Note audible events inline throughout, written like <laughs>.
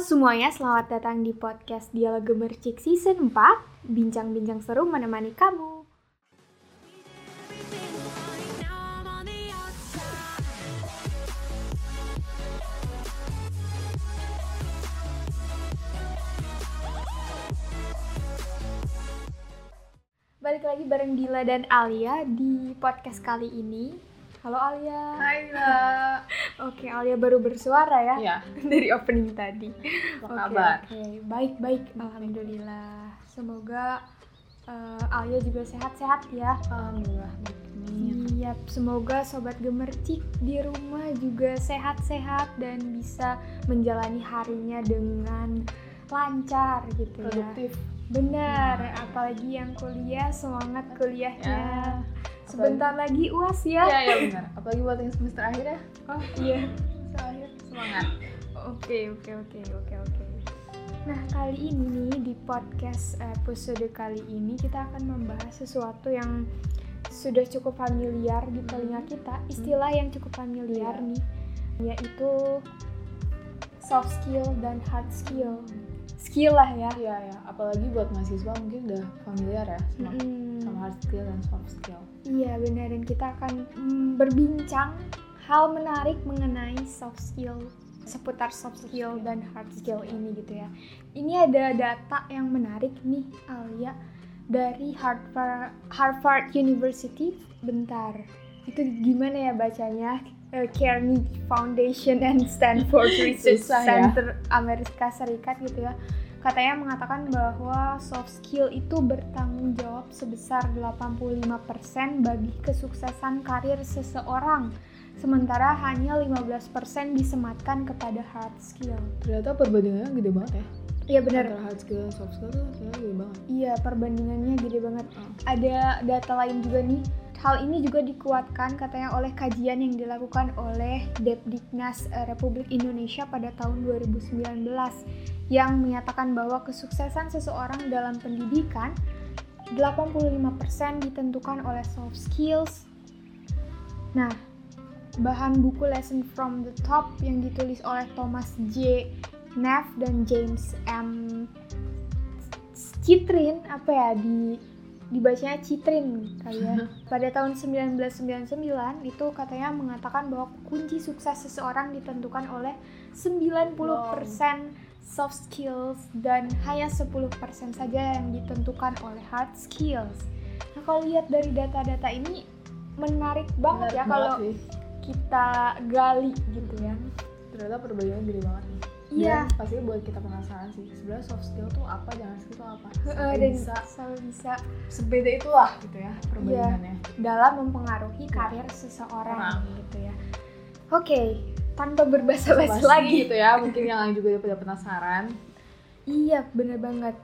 semuanya, selamat datang di podcast Dialog Gemercik Season 4 Bincang-bincang seru menemani kamu. Balik lagi bareng Dila dan Alia di podcast kali ini Halo Alia Hai Dila <laughs> Oke, Alia baru bersuara ya Iya, <laughs> dari opening tadi apa Oke, kabar? Oke, baik-baik, alhamdulillah. Semoga eh, Alia juga sehat-sehat ya. Alhamdulillah. Iya, semoga sobat gemercik di rumah juga sehat-sehat dan bisa menjalani harinya dengan lancar gitu Produktif ya. Benar, apalagi yang kuliah semangat kuliahnya. Ya Sebentar lagi UAS ya. Iya, iya benar Apalagi buat yang semester akhir ya Oh iya. Semester akhir semangat Oke, oke, oke, oke, oke. Nah, kali ini nih di podcast episode kali ini kita akan membahas sesuatu yang sudah cukup familiar di telinga kita, istilah yang cukup familiar Iya. nih, yaitu soft skill dan hard skill. Skill lah ya. Iya, ya Apalagi buat mahasiswa mungkin udah familiar ya sama, Mm-mm. sama hard skill dan soft skill Iya benar dan kita akan mm, berbincang hal menarik mengenai soft skill seputar soft skill dan hard skill ini gitu ya. Ini ada data yang menarik nih Alia dari Harvard Harvard University. Bentar, itu gimana ya bacanya? Eh, Carnegie Foundation and Stanford <laughs> Research ya. Center Amerika Serikat gitu ya katanya mengatakan bahwa soft skill itu bertanggung jawab sebesar 85% bagi kesuksesan karir seseorang sementara hanya 15% disematkan kepada hard skill. Ternyata perbandingannya gede banget ya Iya benar. Antara hard skill dan soft skill tuh gede banget Iya, perbandingannya gede banget. Oh. Ada data lain juga nih. Hal ini juga dikuatkan katanya oleh kajian yang dilakukan oleh Depdiknas eh, Republik Indonesia pada tahun 2019 yang menyatakan bahwa kesuksesan seseorang dalam pendidikan 85% ditentukan oleh soft skills. Nah, bahan buku Lesson from the Top yang ditulis oleh Thomas J. Neff dan James M. Citrin apa ya di dibacanya Citrin kali ya. <laughs> Pada tahun 1999 itu katanya mengatakan bahwa kunci sukses seseorang ditentukan oleh 90% soft skills dan hanya 10% saja yang ditentukan oleh hard skills. Nah, kalau lihat dari data-data ini menarik banget ya Menarik kalau banget sih. kita gali gitu ya. Ternyata perbandingannya gede banget Iya. Dan pastinya buat kita penasaran sih sebenarnya soft skill tuh apa, jangan skill tuh apa Sampai dan bisa selalu bisa sebeda itulah gitu ya perbandingannya dalam mempengaruhi karir seseorang Orang. gitu ya. Oke, tanpa berbahasa-basi Basi lagi. gitu ya mungkin yang lain juga pada penasaran Iya, bener banget.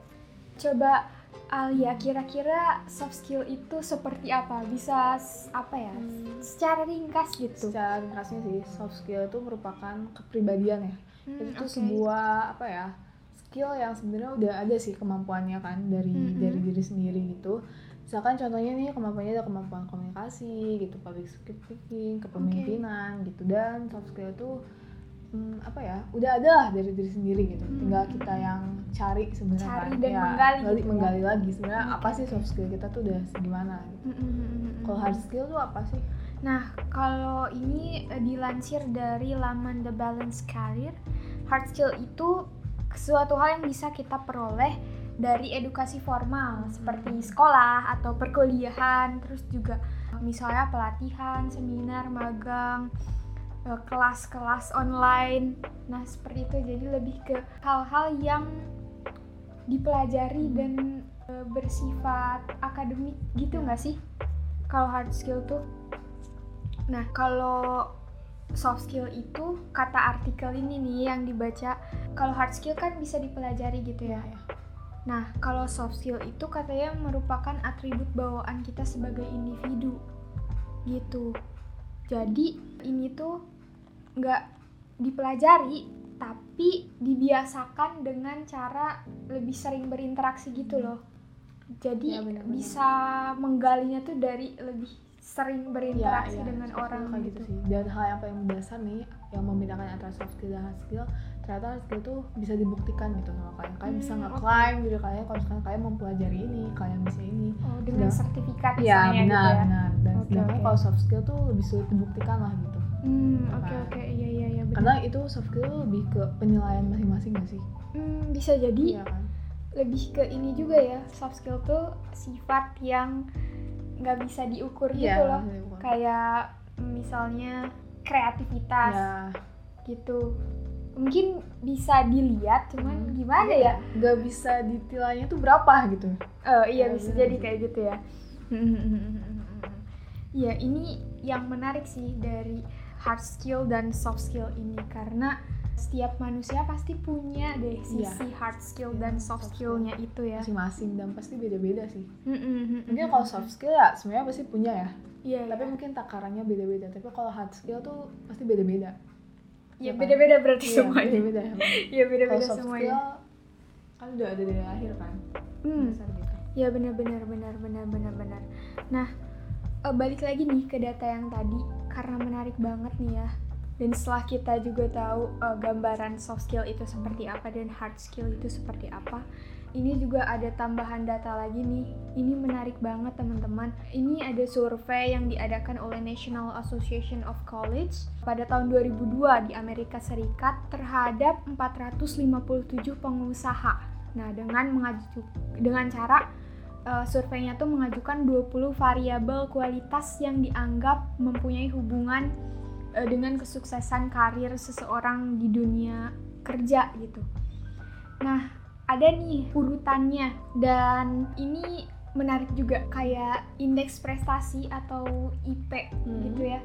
Coba Alia, kira-kira soft skill itu seperti apa? Bisa apa ya? Secara ringkas gitu. secara ringkasnya sih soft skill itu merupakan kepribadian ya Hmm, itu tuh oke. sebuah apa ya skill yang sebenarnya udah ada sih kemampuannya kan dari Mm-mm. dari diri sendiri gitu misalkan contohnya nih kemampuannya ada kemampuan komunikasi gitu public speaking kepemimpinan gitu dan soft skill itu hmm, apa ya udah ada lah dari diri sendiri gitu Hmm. tinggal kita yang cari sebenarnya Cari kan dan Ya, menggali gali- gitu ya. menggali lagi sebenarnya Oke, apa sih soft skill kita tuh udah segimana gitu Mm, mm, mm, mm, mm. kalau hard skill tuh apa sih Nah, kalau ini eh, dilansir dari laman The Balance Career, hard skill itu suatu hal yang bisa kita peroleh dari edukasi formal seperti sekolah atau perkuliahan, terus juga eh, misalnya pelatihan, seminar, magang, eh, kelas-kelas online. Nah, seperti itu. Jadi lebih ke hal-hal yang dipelajari dan eh, bersifat akademik gitu nggak sih? Kalau hard skill tuh Nah, kalau soft skill itu kata artikel ini nih yang dibaca, kalau hard skill kan bisa dipelajari gitu ya. Nah, kalau soft skill itu katanya merupakan atribut bawaan kita sebagai individu. Gitu. Jadi, ini tuh nggak dipelajari, tapi dibiasakan dengan cara lebih sering berinteraksi gitu loh. Jadi Ya, benar-benar. bisa menggalinya tuh dari lebih sering berinteraksi Ya, ya, dengan orang kayak gitu. gitu sih dan hal yang paling mendasar nih yang membedakan antara soft skill dan hard skill ternyata hard skill tuh bisa dibuktikan gitu sama kalian kalian bisa Hmm, nge-claim diri kalian kalau misalkan kalian mempelajari ini kalian bisa ini Oh, dengan Sedang- sertifikat Iya misalnya benar gitu ya. benar dan Oke, sedangkan oke. kalau soft skill tuh lebih sulit dibuktikan lah gitu Hmm, oke Kan. oke iya iya iya benar. karena itu soft skill lebih ke penilaian masing-masing gak sih Hmm, bisa jadi iya kan lebih ke ini juga ya soft skill tuh sifat yang nggak bisa diukur iya gitu loh. bukan. kayak misalnya kreativitas ya gitu. Mungkin bisa dilihat cuman Hmm. gimana Iya, ya? Nggak bisa ditilainya tuh berapa gitu. Eh, iya Ya, bisa bener jadi sih. kayak gitu ya. <laughs> Iya ini yang menarik sih dari hard skill dan soft skill ini. Karena setiap manusia pasti punya deh Iya. sisi hard skill Iya, dan soft soft skillnya itu ya. masing-masing dan pasti beda-beda sih Mm-mm. mungkin kalau soft skill ya sebenarnya pasti punya ya Iya, tapi iya. mungkin takarannya beda-beda tapi kalau hard skill tuh pasti beda-beda Iya, kan? beda-beda berarti Iya, semuanya. beda-beda <laughs> Iya kalau beda-beda soft semuanya. skill kan udah ada dari lahir kan Hmm. gitu Ya benar-benar benar benar benar benar. Nah eh, balik lagi nih ke data yang tadi karena menarik banget nih ya. Dan setelah kita juga tahu eh, gambaran soft skill itu seperti apa dan hard skill itu seperti apa, ini juga ada tambahan data lagi nih. Ini menarik banget teman-teman. Ini ada survei yang diadakan oleh National Association of College pada tahun 2002 di Amerika Serikat terhadap 457 pengusaha. Nah, dengan mengaju dengan cara uh, surveinya tuh mengajukan 20 variabel kualitas yang dianggap mempunyai hubungan uh, dengan kesuksesan karir seseorang di dunia kerja gitu. Nah, ada nih urutannya dan ini menarik juga kayak indeks prestasi atau IP Hmm. gitu ya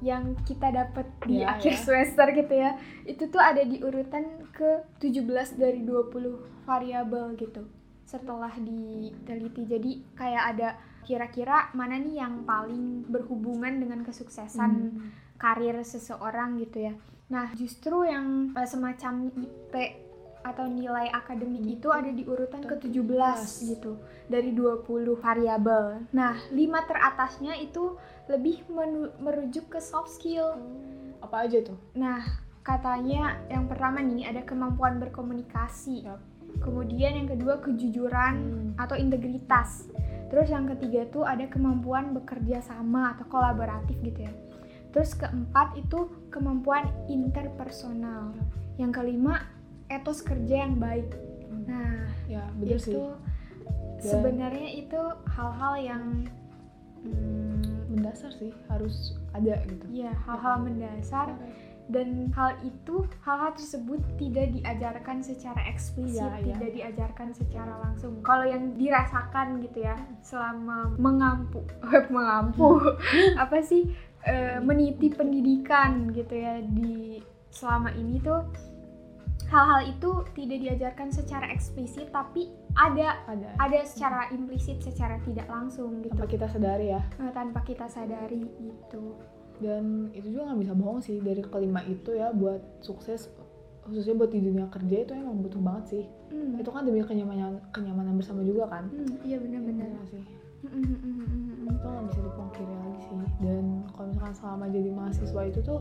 yang kita dapat di Ya, akhir ya. semester gitu ya itu tuh ada di urutan ke 17 dari 20 variabel gitu setelah diteliti jadi kayak ada kira-kira mana nih yang paling berhubungan dengan kesuksesan Hmm. Karir seseorang gitu ya nah justru yang eh, semacam IP atau nilai akademik Hmm. itu ada di urutan Urutan ke-17 gitu dari 20 variabel. Nah, 5 teratasnya itu lebih merujuk ke soft skill. apa aja tuh Nah, katanya yang pertama nih ada kemampuan berkomunikasi. Yap. Kemudian yang kedua kejujuran Hmm. atau integritas. Terus yang ketiga tuh ada kemampuan bekerja sama atau kolaboratif gitu ya. Terus keempat itu kemampuan interpersonal. Yang kelima etos kerja yang baik. Nah, ya itu sih. Dan- sebenarnya itu hal-hal yang hmm, mendasar sih harus ada gitu. Ya hal-hal mendasar. Dan hal itu hal-hal tersebut tidak diajarkan secara eksplisit Iya, iya. tidak diajarkan secara langsung. Kalau yang dirasakan gitu ya selama mengampu <laughs> mengampu. Apa sih eh, meniti pendidikan gitu ya di selama ini tuh. Hal-hal itu tidak diajarkan secara eksplisit tapi ada ada. ada secara implisit secara tidak langsung gitu. Tanpa kita sadari ya. Eh, tanpa kita sadari gitu dan itu juga nggak bisa bohong sih dari kelima itu ya buat sukses khususnya buat di dunia kerja itu emang butuh banget sih. Hmm. itu kan demi kenyamanan kenyamanan bersama juga kan? Hmm, iya benar-benar. Iya sih Itu nggak bisa dipungkiri lagi sih. Dan kalau misalkan selama jadi mahasiswa itu tuh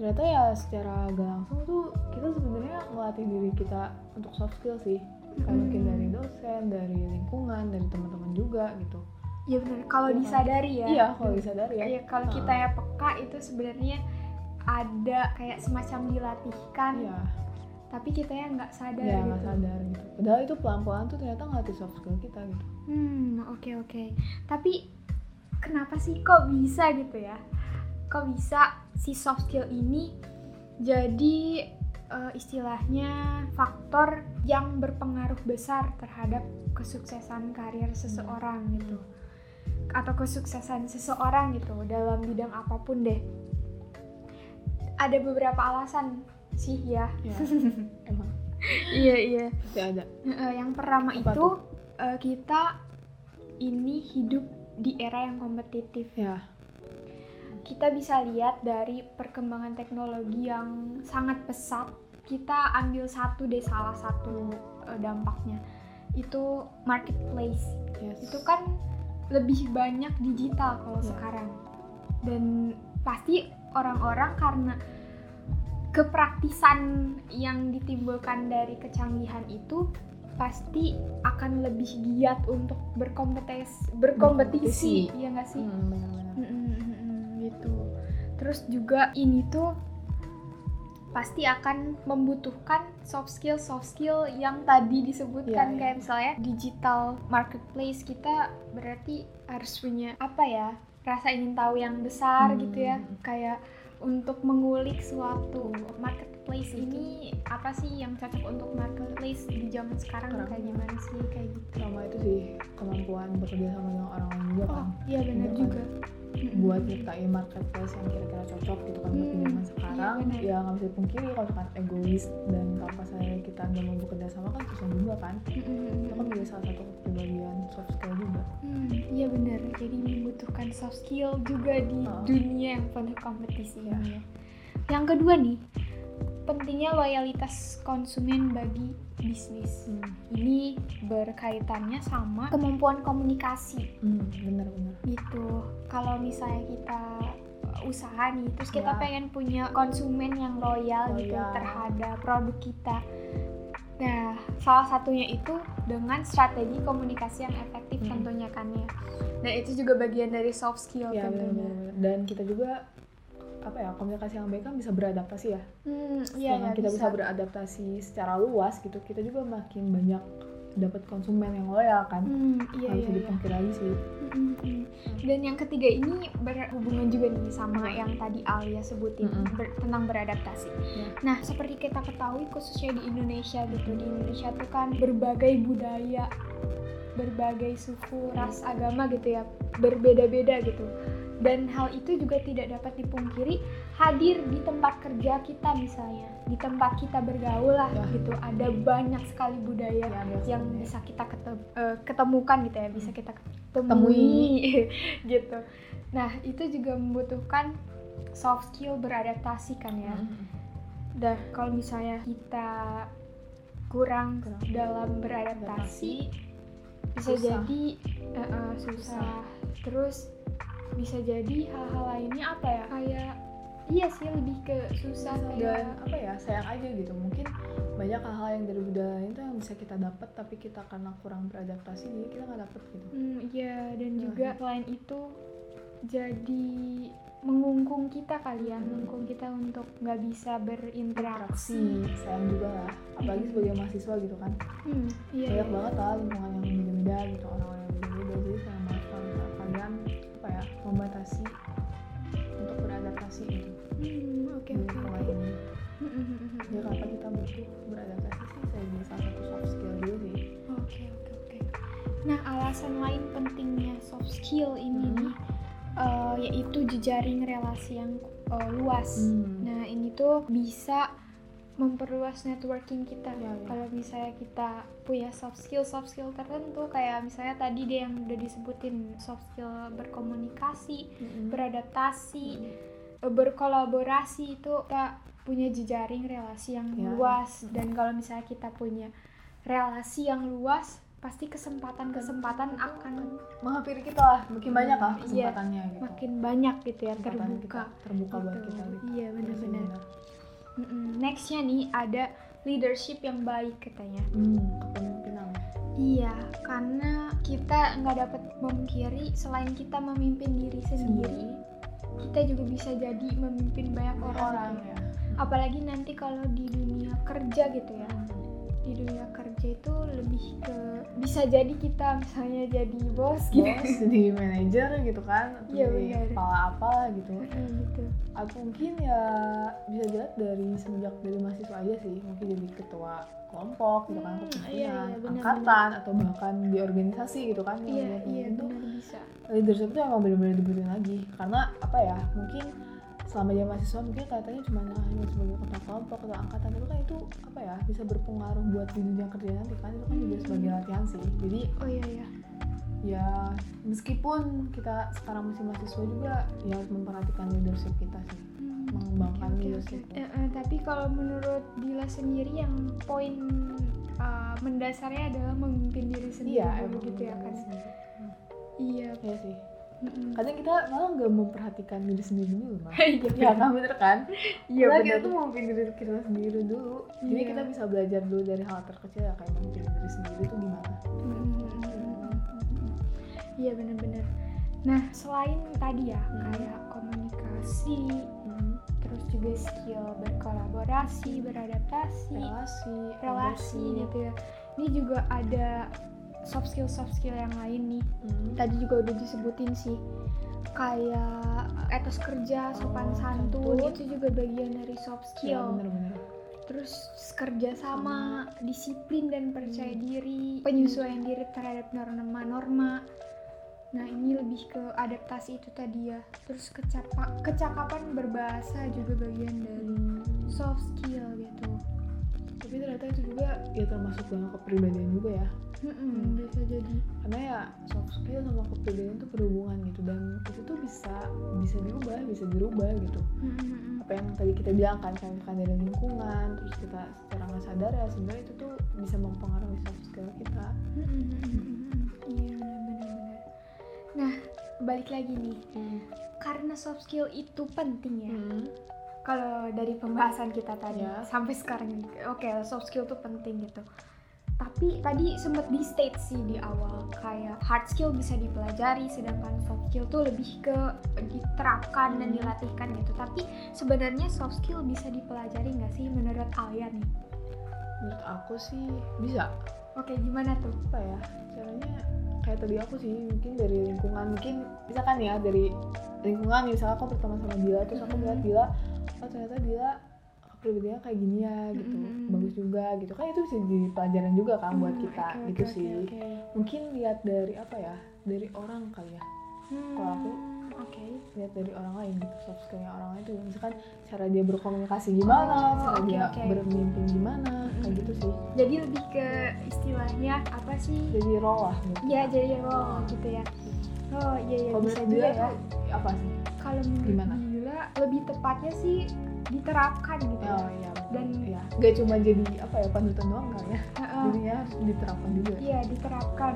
ternyata ya secara gak langsung tuh kita sebenarnya ngelatih diri kita untuk soft skill sih. Kayak mungkin dari dosen dari lingkungan dari teman-teman juga gitu. Iya benar. Kalau Iya. disadari ya. iya kalau disadari ya. Iya, kalau kita ya peka itu sebenarnya ada kayak semacam dilatihkan, iya tapi kita ya nggak sadar ya gitu. sadar gitu padahal itu pelan-pelan tuh ternyata ngelatih soft skill kita gitu Hmm, oke oke. Tapi kenapa sih kok bisa gitu ya? Kok bisa si soft skill ini jadi eh, istilahnya faktor yang berpengaruh besar terhadap kesuksesan karir seseorang gitu. Atau kesuksesan seseorang gitu dalam bidang apa pun deh. Ada beberapa alasan sih ya. ya <laughs> emang iya iya. pasti ada Eh, yang pertama Apa itu eh, kita ini hidup di era yang kompetitif. ya Kita bisa lihat dari perkembangan teknologi yang sangat pesat. Kita ambil satu deh salah satu eh, dampaknya. Itu marketplace. yes Itu kan lebih banyak digital kalau Ya. sekarang. Dan pasti orang-orang karena kepraktisan yang ditimbulkan dari kecanggihan itu pasti akan lebih giat untuk berkompetis berkompetisi, Berkompetisi. ya nggak sih Hmm, benar-benar. Mm, mm, mm, mm, gitu terus juga ini tuh pasti akan membutuhkan soft skill soft skill yang tadi disebutkan Iya, iya. kayak misalnya digital marketplace kita berarti harus punya apa ya rasa ingin tahu yang besar Hmm. gitu ya kayak untuk mengulik suatu marketplace ini apa sih yang cocok untuk marketplace di zaman sekarang Sekarang. kayak gimana sih kayak gitu sama itu sih kemampuan bekerja sama dengan orang lain juga oh kan iya benar Iya kan? juga. Buat nyiptain marketplace yang kira-kira cocok gitu kan buat Hmm, zaman iya sekarang benar. ya nggak bisa dipungkiri kalau misalkan egois dan tanpa saya kita nggak mau bekerja sama kan susah juga kan Mm-mm. itu kan juga salah satu kepribadian soft skill juga Hmm, iya benar. Jadi membutuhkan soft skill juga di Oh. dunia yang penuh kompetisi Iya. ya. Yang kedua nih, pentingnya loyalitas konsumen bagi bisnis. hmm. Ini berkaitannya sama kemampuan komunikasi Hmm, bener-bener gitu. Kalau misalnya kita uh, usaha nih, terus kita Ya. pengen punya konsumen yang loyal, gitu Loyal. terhadap produk kita. Nah, salah satunya itu dengan strategi komunikasi yang efektif Hmm. tentunya kan ya. Dan itu juga bagian dari soft skill ya tentunya. bener-bener dan kita juga apa ya komunikasi yang baik kan bisa beradaptasi ya Hmm, iya ya, kita bisa. beradaptasi secara luas gitu kita juga makin banyak dapat konsumen yang loyal kan Hmm, iya nggak iya. bisa iya. dipungkiri lagi sih Mm, mm, mm. Dan yang ketiga ini berhubungan juga nih sama yang tadi Alia sebutin Mm-mm. ber- tentang beradaptasi. Ya. Nah, seperti kita ketahui khususnya di Indonesia gitu, di Indonesia tuh kan berbagai budaya, berbagai suku, ras, agama gitu ya, berbeda-beda gitu. Dan hal itu juga tidak dapat dipungkiri hadir di tempat kerja kita misalnya, di tempat kita bergaul lah Ya. gitu. Ada banyak sekali budaya Ya, yang ya. bisa kita ketem- eh, ketemukan gitu ya bisa kita Temui. temui <laughs> gitu nah itu juga membutuhkan soft skill beradaptasi kan ya Hmm. dan kalau misalnya kita kurang, Kurang. dalam beradaptasi bisa Susah. jadi eh, eh, susah. terus bisa jadi hal-hal lainnya apa ya kayak iya sih lebih ke susah dan kayak apa ya sayang aja gitu mungkin banyak hal-hal yang dari budaya lain tuh yang bisa kita dapat tapi kita karena kurang beradaptasi jadi kita nggak dapet gitu Hmm, iya dan Nah, juga selain itu jadi mengungkung kita kali ya, Hmm. mengungkung kita untuk nggak bisa berinteraksi. interaksi sayang juga lah apalagi Hmm. sebagai mahasiswa gitu kan Hmm, iya. banyak iya. banget lah lingkungan yang beda-beda gitu orang-orang yang beda-beda jadi sayang banget kalau kalian membatasi untuk beradaptasi gitu Hmm, oke di oke. ini Hmm, hmm, hmm, ya kenapa kita butuh beradaptasi sih saya jadi salah satu soft skill juga sih Oke oke oke. Nah alasan lain pentingnya soft skill ini Hmm. nih eh, yaitu jejaring relasi yang eh, luas. Hmm. Nah ini tuh bisa memperluas networking kita. Ya, ya. Kalau misalnya kita punya soft skill soft skill tertentu kayak misalnya tadi deh yang udah disebutin soft skill berkomunikasi, Mm-mm. beradaptasi, Mm. eh, berkolaborasi itu kita punya jejaring relasi yang Ya, luas dan kalau misalnya kita punya relasi yang luas pasti kesempatan-kesempatan akan menghampiri kita lah makin banyak lah Iya. kesempatannya gitu makin banyak gitu ya terbuka. kita terbuka buat Gitu. kita gitu Iya Iya benar-benar. Mm-mm. Nextnya nih ada leadership yang baik katanya. hmm, kepemimpinan Iya, karena kita nggak dapat memungkiri selain kita memimpin diri sendiri, kita juga bisa jadi memimpin banyak orang. orang ya Apalagi nanti kalau di dunia kerja gitu ya, di dunia kerja itu lebih ke bisa jadi kita misalnya jadi bos gitu. bos <laughs> jadi manajer gitu kan atau Iya, jadi benar. kepala apa gitu Mm, gitu. aku mungkin ya bisa dilihat dari semenjak dari mahasiswa aja sih mungkin jadi ketua kelompok gitu kan Hmm, kepemimpinan iya, iya, benar, angkatan atau bahkan di organisasi gitu kan Iya, iya itu benar bisa. leadership itu emang bener-bener dibutuhin lagi karena apa ya mungkin selama dia mahasiswa mungkin kelihatannya cuma hanya sebagai ketua kelompok atau angkatan tapi kan itu apa ya bisa berpengaruh buat di dunia kerja nanti kan itu kan juga Hmm. sebagai latihan sih jadi Oh iya iya. ya meskipun kita sekarang masih mahasiswa juga ya harus memperhatikan leadership kita sih Hmm, mengembangkan oke, leadership oke. Eh, eh, tapi kalau menurut Dila sendiri yang poin eh, mendasarnya adalah memimpin diri sendiri iya dulu emang gitu ya kan. sendiri. Iya. Iya sih Mm-mm. kadang kita malah nggak memperhatikan diri sendiri dulu mah <laughs> Iya, ya benar. kan bener kan Iya, Padahal kita benar. tuh mau diri kita sendiri dulu jadi Iya. kita bisa belajar dulu dari hal terkecil ya kayak memimpin diri sendiri tuh gimana. Iya benar-benar. Nah selain tadi ya Hmm. kayak komunikasi, terus juga skill berkolaborasi, beradaptasi, relasi relasi gitu ya. Ini juga ada soft skill soft skill yang lain nih. Hmm. Tadi juga udah disebutin sih kayak etos kerja, sopan Oh, santun, itu juga bagian dari soft ya skill. bener-bener Terus kerja sama, disiplin dan percaya Hmm. diri, penyesuaian diri terhadap norma-norma. Nah ini lebih ke adaptasi itu tadi ya. Terus kecapa- kecakapan berbahasa juga bagian dari soft skill gitu. Tapi ternyata itu juga ya termasuk dalam kepribadian juga ya Mm-mm, bisa jadi. karena ya soft skill sama kepribadian itu berhubungan gitu dan itu tuh bisa bisa diubah bisa dirubah gitu Mm-mm. apa yang tadi kita bilang kan misalkan dari lingkungan terus kita secara nggak sadar ya sebenarnya itu tuh bisa mempengaruhi soft skill kita. Iya benar-benar. Nah balik lagi nih, karena soft skill itu penting ya. Hmm. Kalau dari pembahasan kita tadi Ya. sampai sekarang oke soft skill tuh penting gitu. Tapi tadi sempat di state sih di awal kayak hard skill bisa dipelajari sedangkan soft skill tuh lebih ke diterapkan dan dilatihkan gitu. Tapi sebenarnya soft skill bisa dipelajari nggak sih menurut Alia nih? Menurut aku sih bisa. Oke gimana tuh? Apa ya? Caranya kayak tadi aku sih mungkin dari lingkungan mungkin misalkan ya dari lingkungan misalnya aku berteman sama dia terus aku melihat dia oh ternyata dia kepribadiannya kayak gini ya gitu. Mhm. bagus juga gitu. Kan itu bisa jadi pelajaran juga kan buat Hmm, kita oke, gitu oke, sih. oke, oke. mungkin lihat dari apa ya dari orang kali ya. Hmm, Kalau aku, oke. lihat dari orang lain gitu. Soft skillnya orang lain itu misalkan cara dia berkomunikasi gimana Oh, cara oke, dia oke. bermimpi gimana kayak gitu sih. Jadi lebih ke istilahnya apa sih? Jadi role lah gitu. ya jadi role gitu ya. Oh iya iya kalau bisa juga ya. apa sih? Kalau Gimana? Lebih tepatnya sih diterapkan gitu. Oh iya. Dan- ya gak cuma jadi apa ya panutan doang kan ya? Jadinya harus diterapkan juga. Iya diterapkan.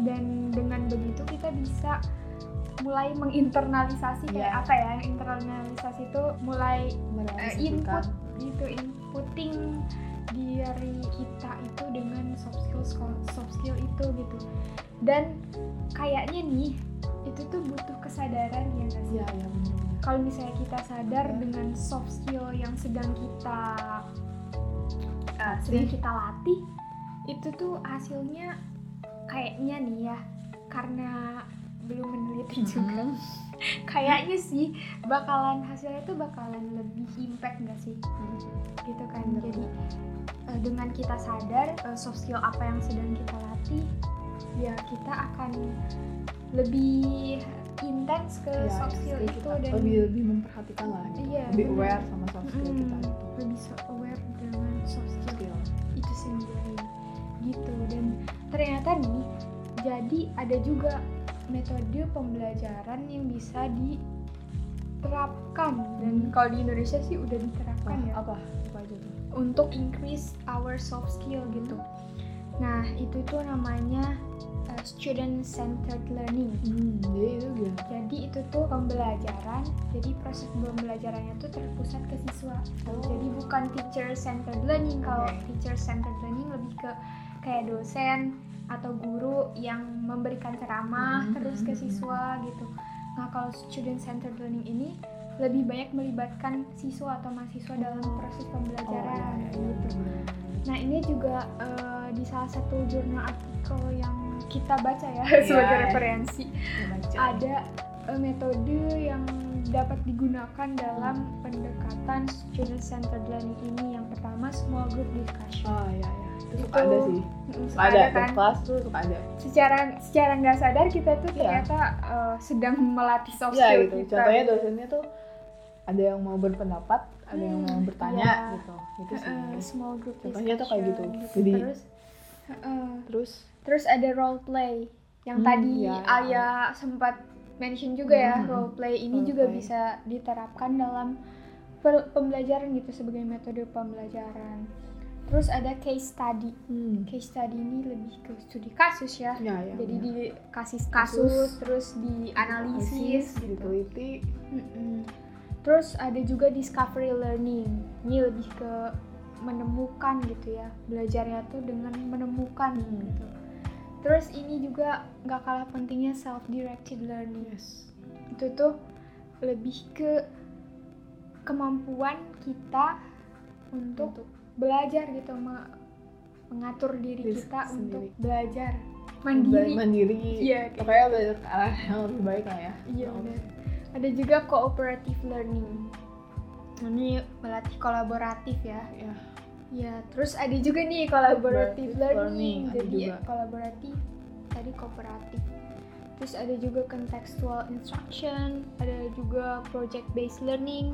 Dan dengan begitu kita bisa mulai menginternalisasi kayak Iya. apa ya internalisasi itu mulai Merealisasikan. input gitu inputting diri kita itu dengan soft skill soft skill itu gitu. Dan kayaknya nih itu tuh butuh kesadaran ya nggak sih iya iya benar-benar kalau misalnya kita sadar Ya. dengan soft skill yang sedang kita uh, sedang kita latih itu tuh hasilnya kayaknya nih ya karena belum meneliti juga. <laughs> Kayaknya sih bakalan hasilnya tuh bakalan lebih impact nggak sih? Gitu kan. Bener. jadi uh, dengan kita sadar uh, soft skill apa yang sedang kita latih ya kita akan lebih intens ke Iya, soft skill skill itu kita. dan lebih lebih memperhatikan lah gitu. Iya, lebih benar. aware sama soft skill Mm-mm. kita gitu lebih so aware dengan soft skill skill itu sendiri gitu dan ternyata nih jadi ada juga metode pembelajaran yang bisa diterapkan dan Hmm. kalau di Indonesia sih udah diterapkan ya apa apa aja tuh untuk increase our soft skill gitu nah itu tuh namanya uh, student centered learning. Hmm, jadi itu gimana jadi itu tuh pembelajaran jadi proses pembelajarannya tuh terpusat ke siswa. Oh. jadi bukan teacher centered learning. Kalau Oke. teacher centered learning lebih ke kayak dosen atau guru yang memberikan ceramah Mhm, terus ke siswa gitu. Nah kalau student centered learning ini lebih banyak melibatkan siswa atau mahasiswa dalam proses pembelajaran Oh, iya, iya, gitu. bener. Nah ini juga eh, di salah satu jurnal artikel yang kita baca ya Iya. sebagai referensi baca. ada eh, metode yang dapat digunakan dalam pendekatan student centered learning ini yang pertama small group discussion oh iya iya itu suka ada sih Mm, suka ada ada kan? kelas tuh suka ada secara secara nggak sadar kita tuh Iya. ternyata eh, sedang melatih soft Iya skill gitu kita contohnya dosennya tuh ada yang mau berpendapat ada yang Hmm, mau bertanya iya. gitu gitu sih Eh, small group Contohnya tuh kayak gitu. discussion Jadi- terus eh, terus terus ada role play yang Hmm, tadi iya, iya. Alia sempat mention juga ya Hmm, role play ini role juga play. bisa diterapkan dalam pembelajaran gitu sebagai metode pembelajaran terus ada case study Hmm. case study ini lebih ke studi kasus ya Ya, ya, jadi benar. dikasih Kasus, kasus terus dianalisis gitu diteliti. Mm-mm. Terus ada juga discovery learning. Ini lebih ke menemukan gitu ya. Belajarnya tuh dengan menemukan Hmm. gitu. Terus ini juga nggak kalah pentingnya self directed learning. Yes. Itu tuh lebih ke kemampuan kita untuk, Untuk belajar gitu me- mengatur diri Diri kita sendiri. untuk belajar Bela- mandiri. mandiri. Iya, kayak Pokoknya belajar ke arah yang lebih baik lah ya. Iya Oh. benar. Ada juga cooperative learning. Ini melatih kolaboratif ya. Ya. Ya, terus ada juga nih collaborative learning. learning, ada Jadi juga. kolaboratif tadi kooperatif. Terus ada juga contextual instruction, ada juga project based learning,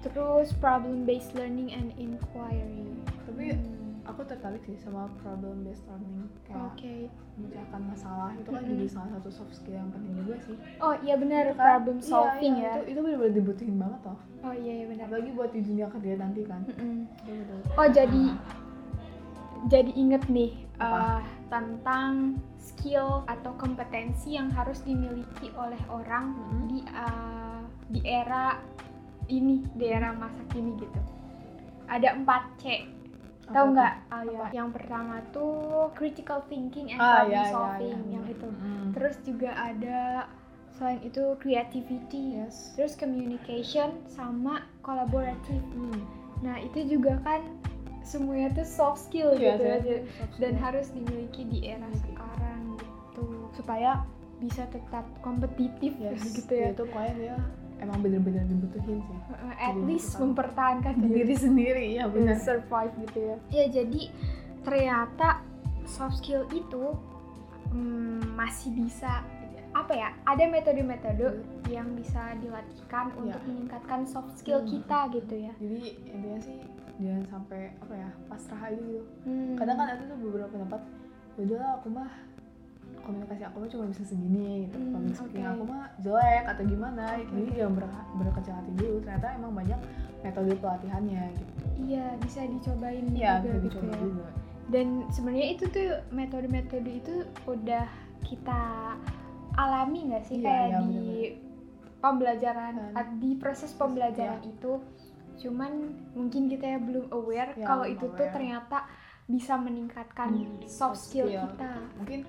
terus problem based learning and inquiry. Tapi Hmm, aku tertarik sih sama problem based learning kayak Oke. memecahkan masalah itu kan Mm-mm. jadi salah satu soft skill yang penting juga sih. Oh iya benar kan? problem Iya, solving iya, ya. Itu, itu benar-benar dibutuhin banget loh. Oh iya iya benar. Apalagi buat di dunia kerja nanti kan. Itu betul. Oh jadi jadi inget nih Apa? uh, tentang skill atau kompetensi yang harus dimiliki oleh orang Mhm. di uh, di era ini di era masa kini gitu. Ada 4 C. Tahu nggak? Ah, ya. Yang pertama tuh critical thinking and Ah, problem ya, ya, solving ya, yang ya. itu. Mm. Terus juga ada selain itu creativity, yes. terus communication sama collaborative. Hmm. Nah itu juga kan semuanya tuh soft skill Iya, gitu ya J- soft dan skill. harus dimiliki di era sekarang gitu supaya bisa tetap kompetitif yes. <laughs> gitu ya. Itu pokoknya dia emang bener-bener dibutuhin sih. Uh, At Jadi least mempertahankan Diri diri sendiri ya benar. survive gitu ya. Ya jadi ternyata soft skill itu mm, masih bisa apa ya? Ada metode-metode yang bisa dilatihkan untuk Iya. meningkatkan soft skill Hmm. kita gitu ya. Jadi intinya sih jangan sampai apa ya pasrah aja gitu. Hmm. Kadang kan ada tuh beberapa pendapat, udah aku mah komunikasi aku mah cuma bisa segini gitu. Hmm, oke. aku mah jelek atau gimana. Oke. Jadi jangan ber- berkecil hati dulu. Ternyata emang banyak metode pelatihannya gitu. Iya, bisa dicobain Iya juga bisa gitu dicoba ya. juga. Dan sebenarnya itu tuh metode-metode itu udah kita alami nggak sih Iya, kayak iya, di pembelajaran Kan. di proses pembelajaran itu. Cuman mungkin kita ya belum aware Ya, kalau itu tuh aware. ternyata bisa meningkatkan Hmm, soft soft skill, skill. kita. Mungkin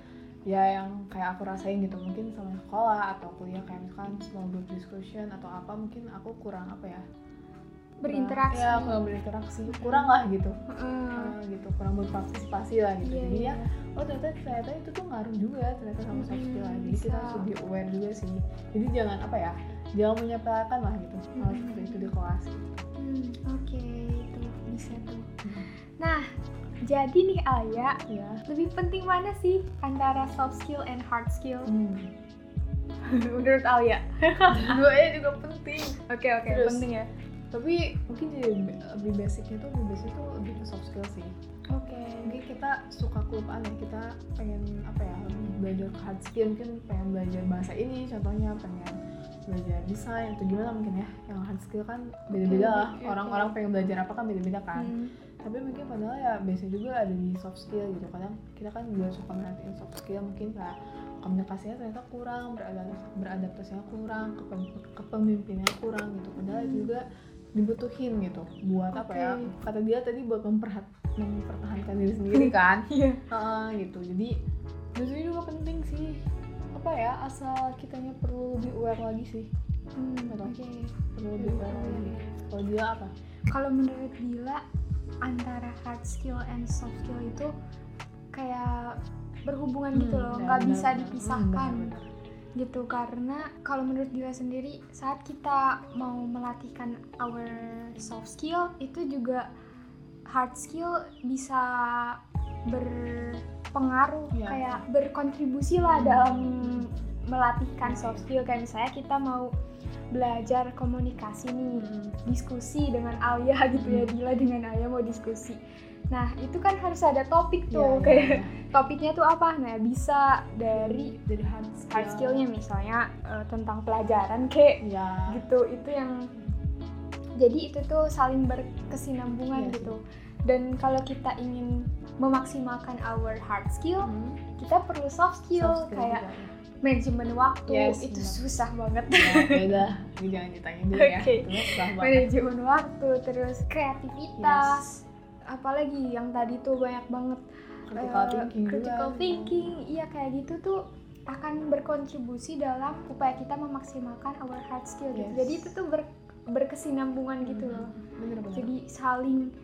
ya yang kayak aku rasain gitu mungkin sama sekolah atau kuliah kayak misalkan small group discussion atau apa mungkin aku kurang apa ya Berinteraksi. ya kurang berinteraksi kurang lah gitu Heeh. Ah, gitu kurang berpartisipasi lah gitu Iya, jadi iya. ya oh ternyata ternyata itu tuh ngaruh juga ternyata sama soft skill Mm-mm, jadi kita harus lebih aware juga sih jadi jangan apa ya jangan menyepelekan lah gitu hal Mm-mm. seperti itu di kelas Hmm, Oke, itu bisa tuh. Nah, jadi nih Alia, ya lebih penting mana sih antara soft skill and hard skill? hmm. <laughs> Menurut Alia? duanya juga penting Oke oke, Terus, penting ya. tapi mungkin jadi lebih- basicnya tuh lebih basic tuh lebih ke soft skill sih Oke. mungkin kita suka kelupaan ya kita pengen apa ya belajar hard skill mungkin pengen belajar bahasa ini contohnya pengen belajar desain atau gimana mungkin ya yang hard skill kan beda-beda lah orang-orang pengen belajar apa kan beda-beda kan Hmm. Tapi mungkin padahal ya biasa juga ada di soft skill gitu. Kadang kita kan juga suka merhatiin soft skill mungkin kayak komunikasinya ternyata kurang beradaptasi beradaptasinya kurang kepemimpinannya kurang gitu. Padahal itu juga dibutuhin gitu buat apa ya? Kata dia tadi buat memperhat mempertahankan diri sendiri kan? <laughs> Iya. Heeh, gitu. Jadi justru juga penting sih. Apa ya? Asal kitanya perlu lebih aware lagi sih. Hmm. Oke. perlu lebih aware lagi. kalau dia apa? Kalau menurut Dila antara hard skill and soft skill itu kayak berhubungan gitu Hmm, loh, nggak bisa benar. dipisahkan. Hmm, benar, gitu karena kalau menurut Dila sendiri saat kita mau melatihkan our soft skill itu juga hard skill bisa berpengaruh Iya. kayak berkontribusi lah Hmm. dalam melatihkan soft skill kayak misalnya kita mau belajar komunikasi nih Hmm. diskusi dengan Alia <laughs> gitu ya. Dila dengan Alia mau diskusi nah itu kan harus ada topik Iya, tuh iya, kayak iya. <laughs> topiknya tuh apa nah bisa dari dari hard skill hard skillnya misalnya eh, tentang pelajaran kayak ya gitu itu yang jadi itu tuh saling berkesinambungan Iya sih. gitu dan kalau kita ingin memaksimalkan our hard skill Hmm. kita perlu soft skill, Soft skill kayak juga, ya. Manajemen waktu Yes, itu benar. susah banget ya <laughs> beda ini jangan ditanya dulu ya Oke. itu susah banget manajemen waktu terus kreativitas apalagi yang tadi tuh banyak banget critical eh, thinking critical juga. thinking iya kayak gitu tuh akan berkontribusi dalam upaya kita memaksimalkan our hard skill gitu Yes. jadi itu tuh ber- berkesinambungan gitu loh bener bener jadi saling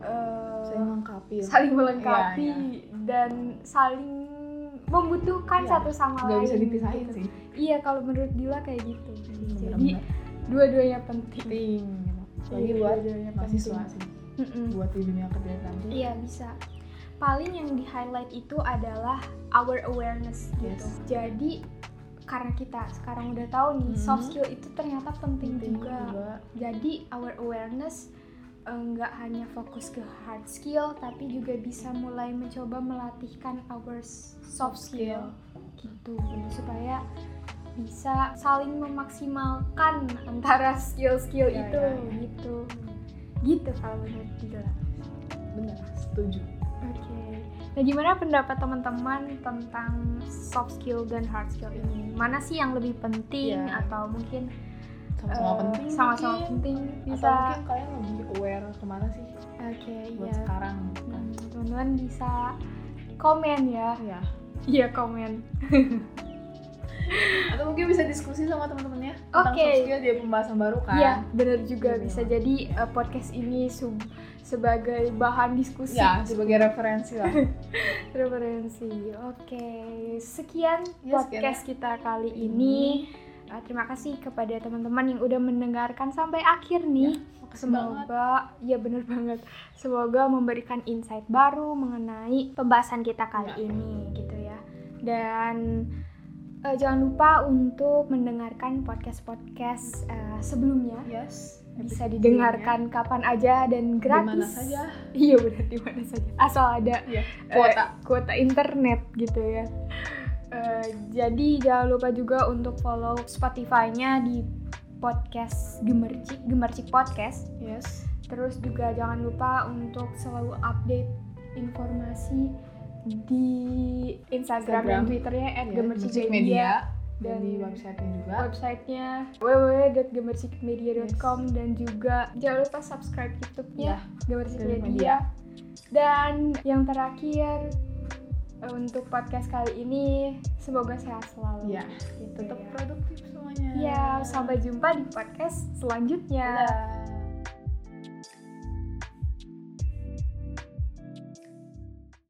eh, saya melengkapi ya. saling melengkapi Iya, dan saling membutuhkan Iya, satu sama nggak lain bisa dipisahin gitu. sih iya kalau menurut Dila kayak gitu jadi Bener-bener dua-duanya penting penting lagi Iya, buat mahasiswa sih Mm-mm. buat di dunia kerja nanti Iya bisa. Paling yang di highlight itu adalah our awareness gitu. Yes. Jadi karena kita sekarang udah tahu nih Mhm. soft skill itu ternyata penting, penting juga. juga Jadi our awareness eh, nggak hanya fokus ke hard skill tapi juga bisa mulai mencoba melatihkan our soft skill gitu supaya bisa saling memaksimalkan antara skill-skill Iya, itu iya, iya. gitu. Gitu kalau menurut Dila. bener setuju Oke. Nah, gimana pendapat teman-teman tentang soft skill dan hard skill ini? Mana sih yang lebih penting Iya. atau mungkin sama-sama eh, penting sama-sama penting atau bisa? mungkin kalian lebih aware ke mana sih Oke, buat iya. sekarang gitu kan. Hmm, teman-teman bisa komen ya. ya Iya, komen. <laughs> atau mungkin bisa diskusi sama teman-temannya tentang Oke. soft skill dia pembahasan baru kan Iya, benar juga Iya, bisa jadi eh, podcast ini sub- sebagai bahan diskusi. ya sebagai referensi lah <laughs> referensi. Oke, sekian Ya, podcast kita kali ini. Uh, terima kasih kepada teman-teman yang udah mendengarkan sampai akhir nih. Banget. Semoga, ya bener banget. Semoga memberikan insight baru mengenai pembahasan kita kali Ya. ini, gitu ya. Dan uh, jangan lupa untuk mendengarkan podcast-podcast uh, sebelumnya. yes Bisa didengarkan kapan aja dan gratis. saja Iya benar di mana saja. Asal ada ya kuota kuota internet gitu ya. Eh, jadi jangan lupa juga untuk follow Spotify-nya di podcast Gemercik, Gemercik Podcast. yes Terus juga jangan lupa untuk selalu update informasi di Instagram, dan Instagram. Twitternya Ya, @gemercik Gemercik media. dan Dan- di website-nya juga Websitenya www.gemercikmedia.com dan juga jangan lupa subscribe YouTube-nya Gemercik Gemercik Media. Media. Dan yang terakhir untuk podcast kali ini semoga sehat selalu. ya Gitu tetap ya. produktif semuanya Ya, sampai jumpa di podcast selanjutnya. Dadah.